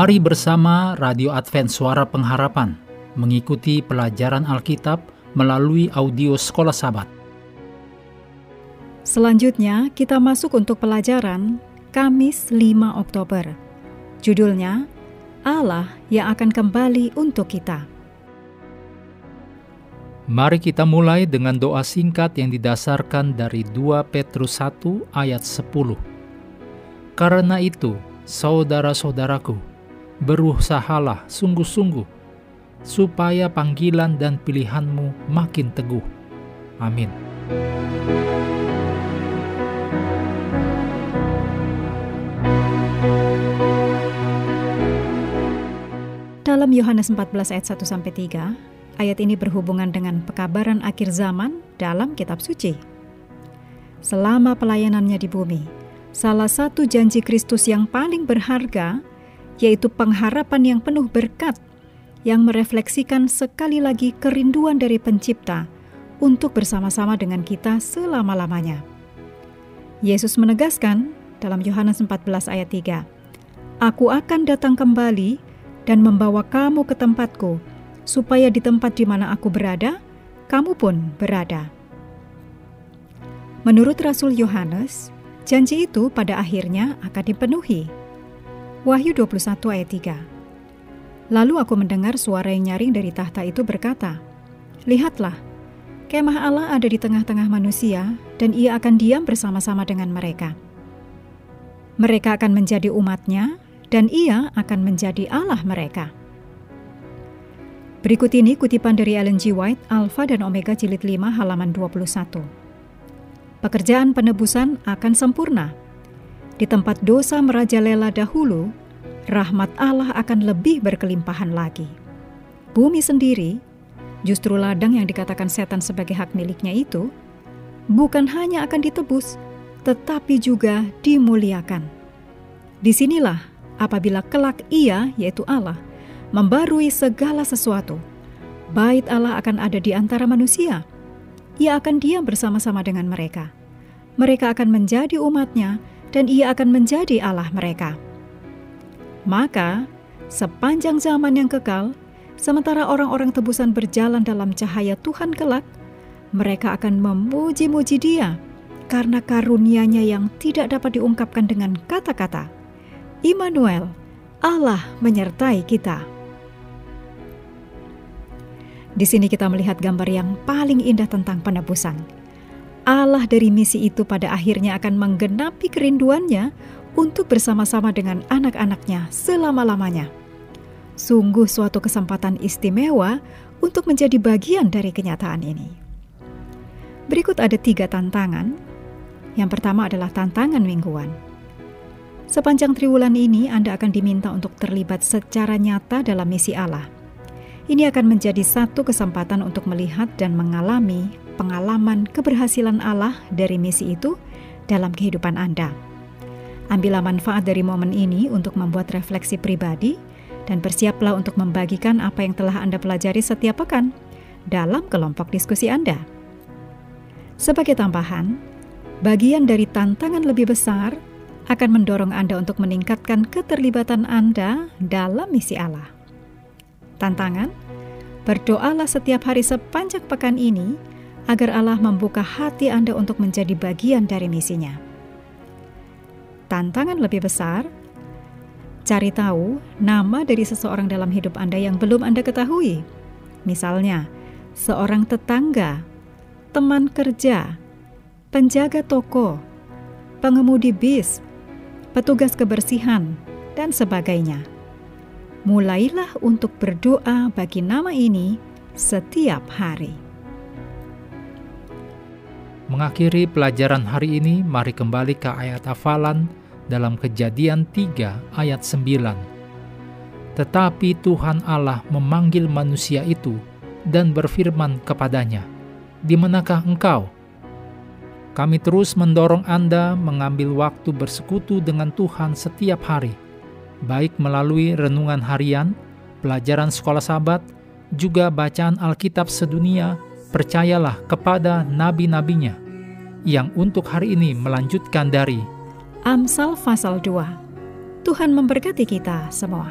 Mari bersama Radio Advent Suara Pengharapan mengikuti pelajaran Alkitab melalui audio Sekolah Sabat. Selanjutnya, kita masuk untuk pelajaran Kamis 5 Oktober. Judulnya, Allah yang akan kembali untuk kita. Mari kita mulai dengan doa singkat yang didasarkan dari 2 Petrus 1 ayat 10. Karena itu, saudara-saudaraku, berusahalah sungguh-sungguh, supaya panggilan dan pilihanmu makin teguh. Amin. Dalam Yohanes 14 ayat 1 sampai 3, ayat ini berhubungan dengan pekabaran akhir zaman dalam kitab suci. Selama pelayanannya di bumi, salah satu janji Kristus yang paling berharga yaitu pengharapan yang penuh berkat yang merefleksikan sekali lagi kerinduan dari pencipta untuk bersama-sama dengan kita selama-lamanya. Yesus menegaskan dalam Yohanes 14 ayat 3, Aku akan datang kembali dan membawa kamu ke tempatku, supaya di tempat di mana aku berada, kamu pun berada. Menurut Rasul Yohanes, janji itu pada akhirnya akan dipenuhi. Wahyu 21 ayat 3. Lalu aku mendengar suara yang nyaring dari tahta itu berkata, Lihatlah, kemah Allah ada di tengah-tengah manusia dan ia akan diam bersama-sama dengan mereka. Mereka akan menjadi umatnya dan ia akan menjadi Allah mereka. Berikut ini kutipan dari Ellen G. White, Alpha dan Omega jilid 5 halaman 21. Pekerjaan penebusan akan sempurna. Di tempat dosa merajalela dahulu, rahmat Allah akan lebih berkelimpahan lagi. Bumi sendiri, justru ladang yang dikatakan setan sebagai hak miliknya itu, bukan hanya akan ditebus, tetapi juga dimuliakan. Di sinilah apabila kelak ia, yaitu Allah, membarui segala sesuatu. Bait Allah akan ada di antara manusia. Ia akan diam bersama-sama dengan mereka. Mereka akan menjadi umatnya dan ia akan menjadi Allah mereka. Maka, sepanjang zaman yang kekal, sementara orang-orang tebusan berjalan dalam cahaya Tuhan kelak, mereka akan memuji-muji dia karena karunia-Nya yang tidak dapat diungkapkan dengan kata-kata. Immanuel, Allah menyertai kita. Di sini kita melihat gambar yang paling indah tentang penebusan. Allah dari misi itu pada akhirnya akan menggenapi kerinduannya untuk bersama-sama dengan anak-anaknya selama-lamanya. Sungguh suatu kesempatan istimewa untuk menjadi bagian dari kenyataan ini. Berikut ada tiga tantangan. Yang pertama adalah tantangan mingguan. Sepanjang triwulan ini Anda akan diminta untuk terlibat secara nyata dalam misi Allah. Ini akan menjadi satu kesempatan untuk melihat dan mengalami pengalaman keberhasilan Allah dari misi itu dalam kehidupan Anda. Ambillah manfaat dari momen ini untuk membuat refleksi pribadi dan bersiaplah untuk membagikan apa yang telah Anda pelajari setiap pekan dalam kelompok diskusi Anda. Sebagai tambahan, bagian dari tantangan lebih besar akan mendorong Anda untuk meningkatkan keterlibatan Anda dalam misi Allah. Tantangan: berdoalah setiap hari sepanjang pekan ini agar Allah membuka hati Anda untuk menjadi bagian dari misinya. Tantangan lebih besar: cari tahu nama dari seseorang dalam hidup Anda yang belum Anda ketahui. Misalnya, seorang tetangga, teman kerja, penjaga toko, pengemudi bis, petugas kebersihan, dan sebagainya. Mulailah untuk berdoa bagi nama ini setiap hari. Mengakhiri pelajaran hari ini, mari kembali ke ayat hafalan dalam Kejadian 3 ayat 9. Tetapi Tuhan Allah memanggil manusia itu dan berfirman kepadanya, "Di manakah engkau?" Kami terus mendorong Anda mengambil waktu bersekutu dengan Tuhan setiap hari, baik melalui renungan harian, pelajaran sekolah sahabat, juga bacaan Alkitab sedunia, percayalah kepada nabi-nabinya, yang untuk hari ini melanjutkan dari Amsal pasal 2. Tuhan memberkati kita semua.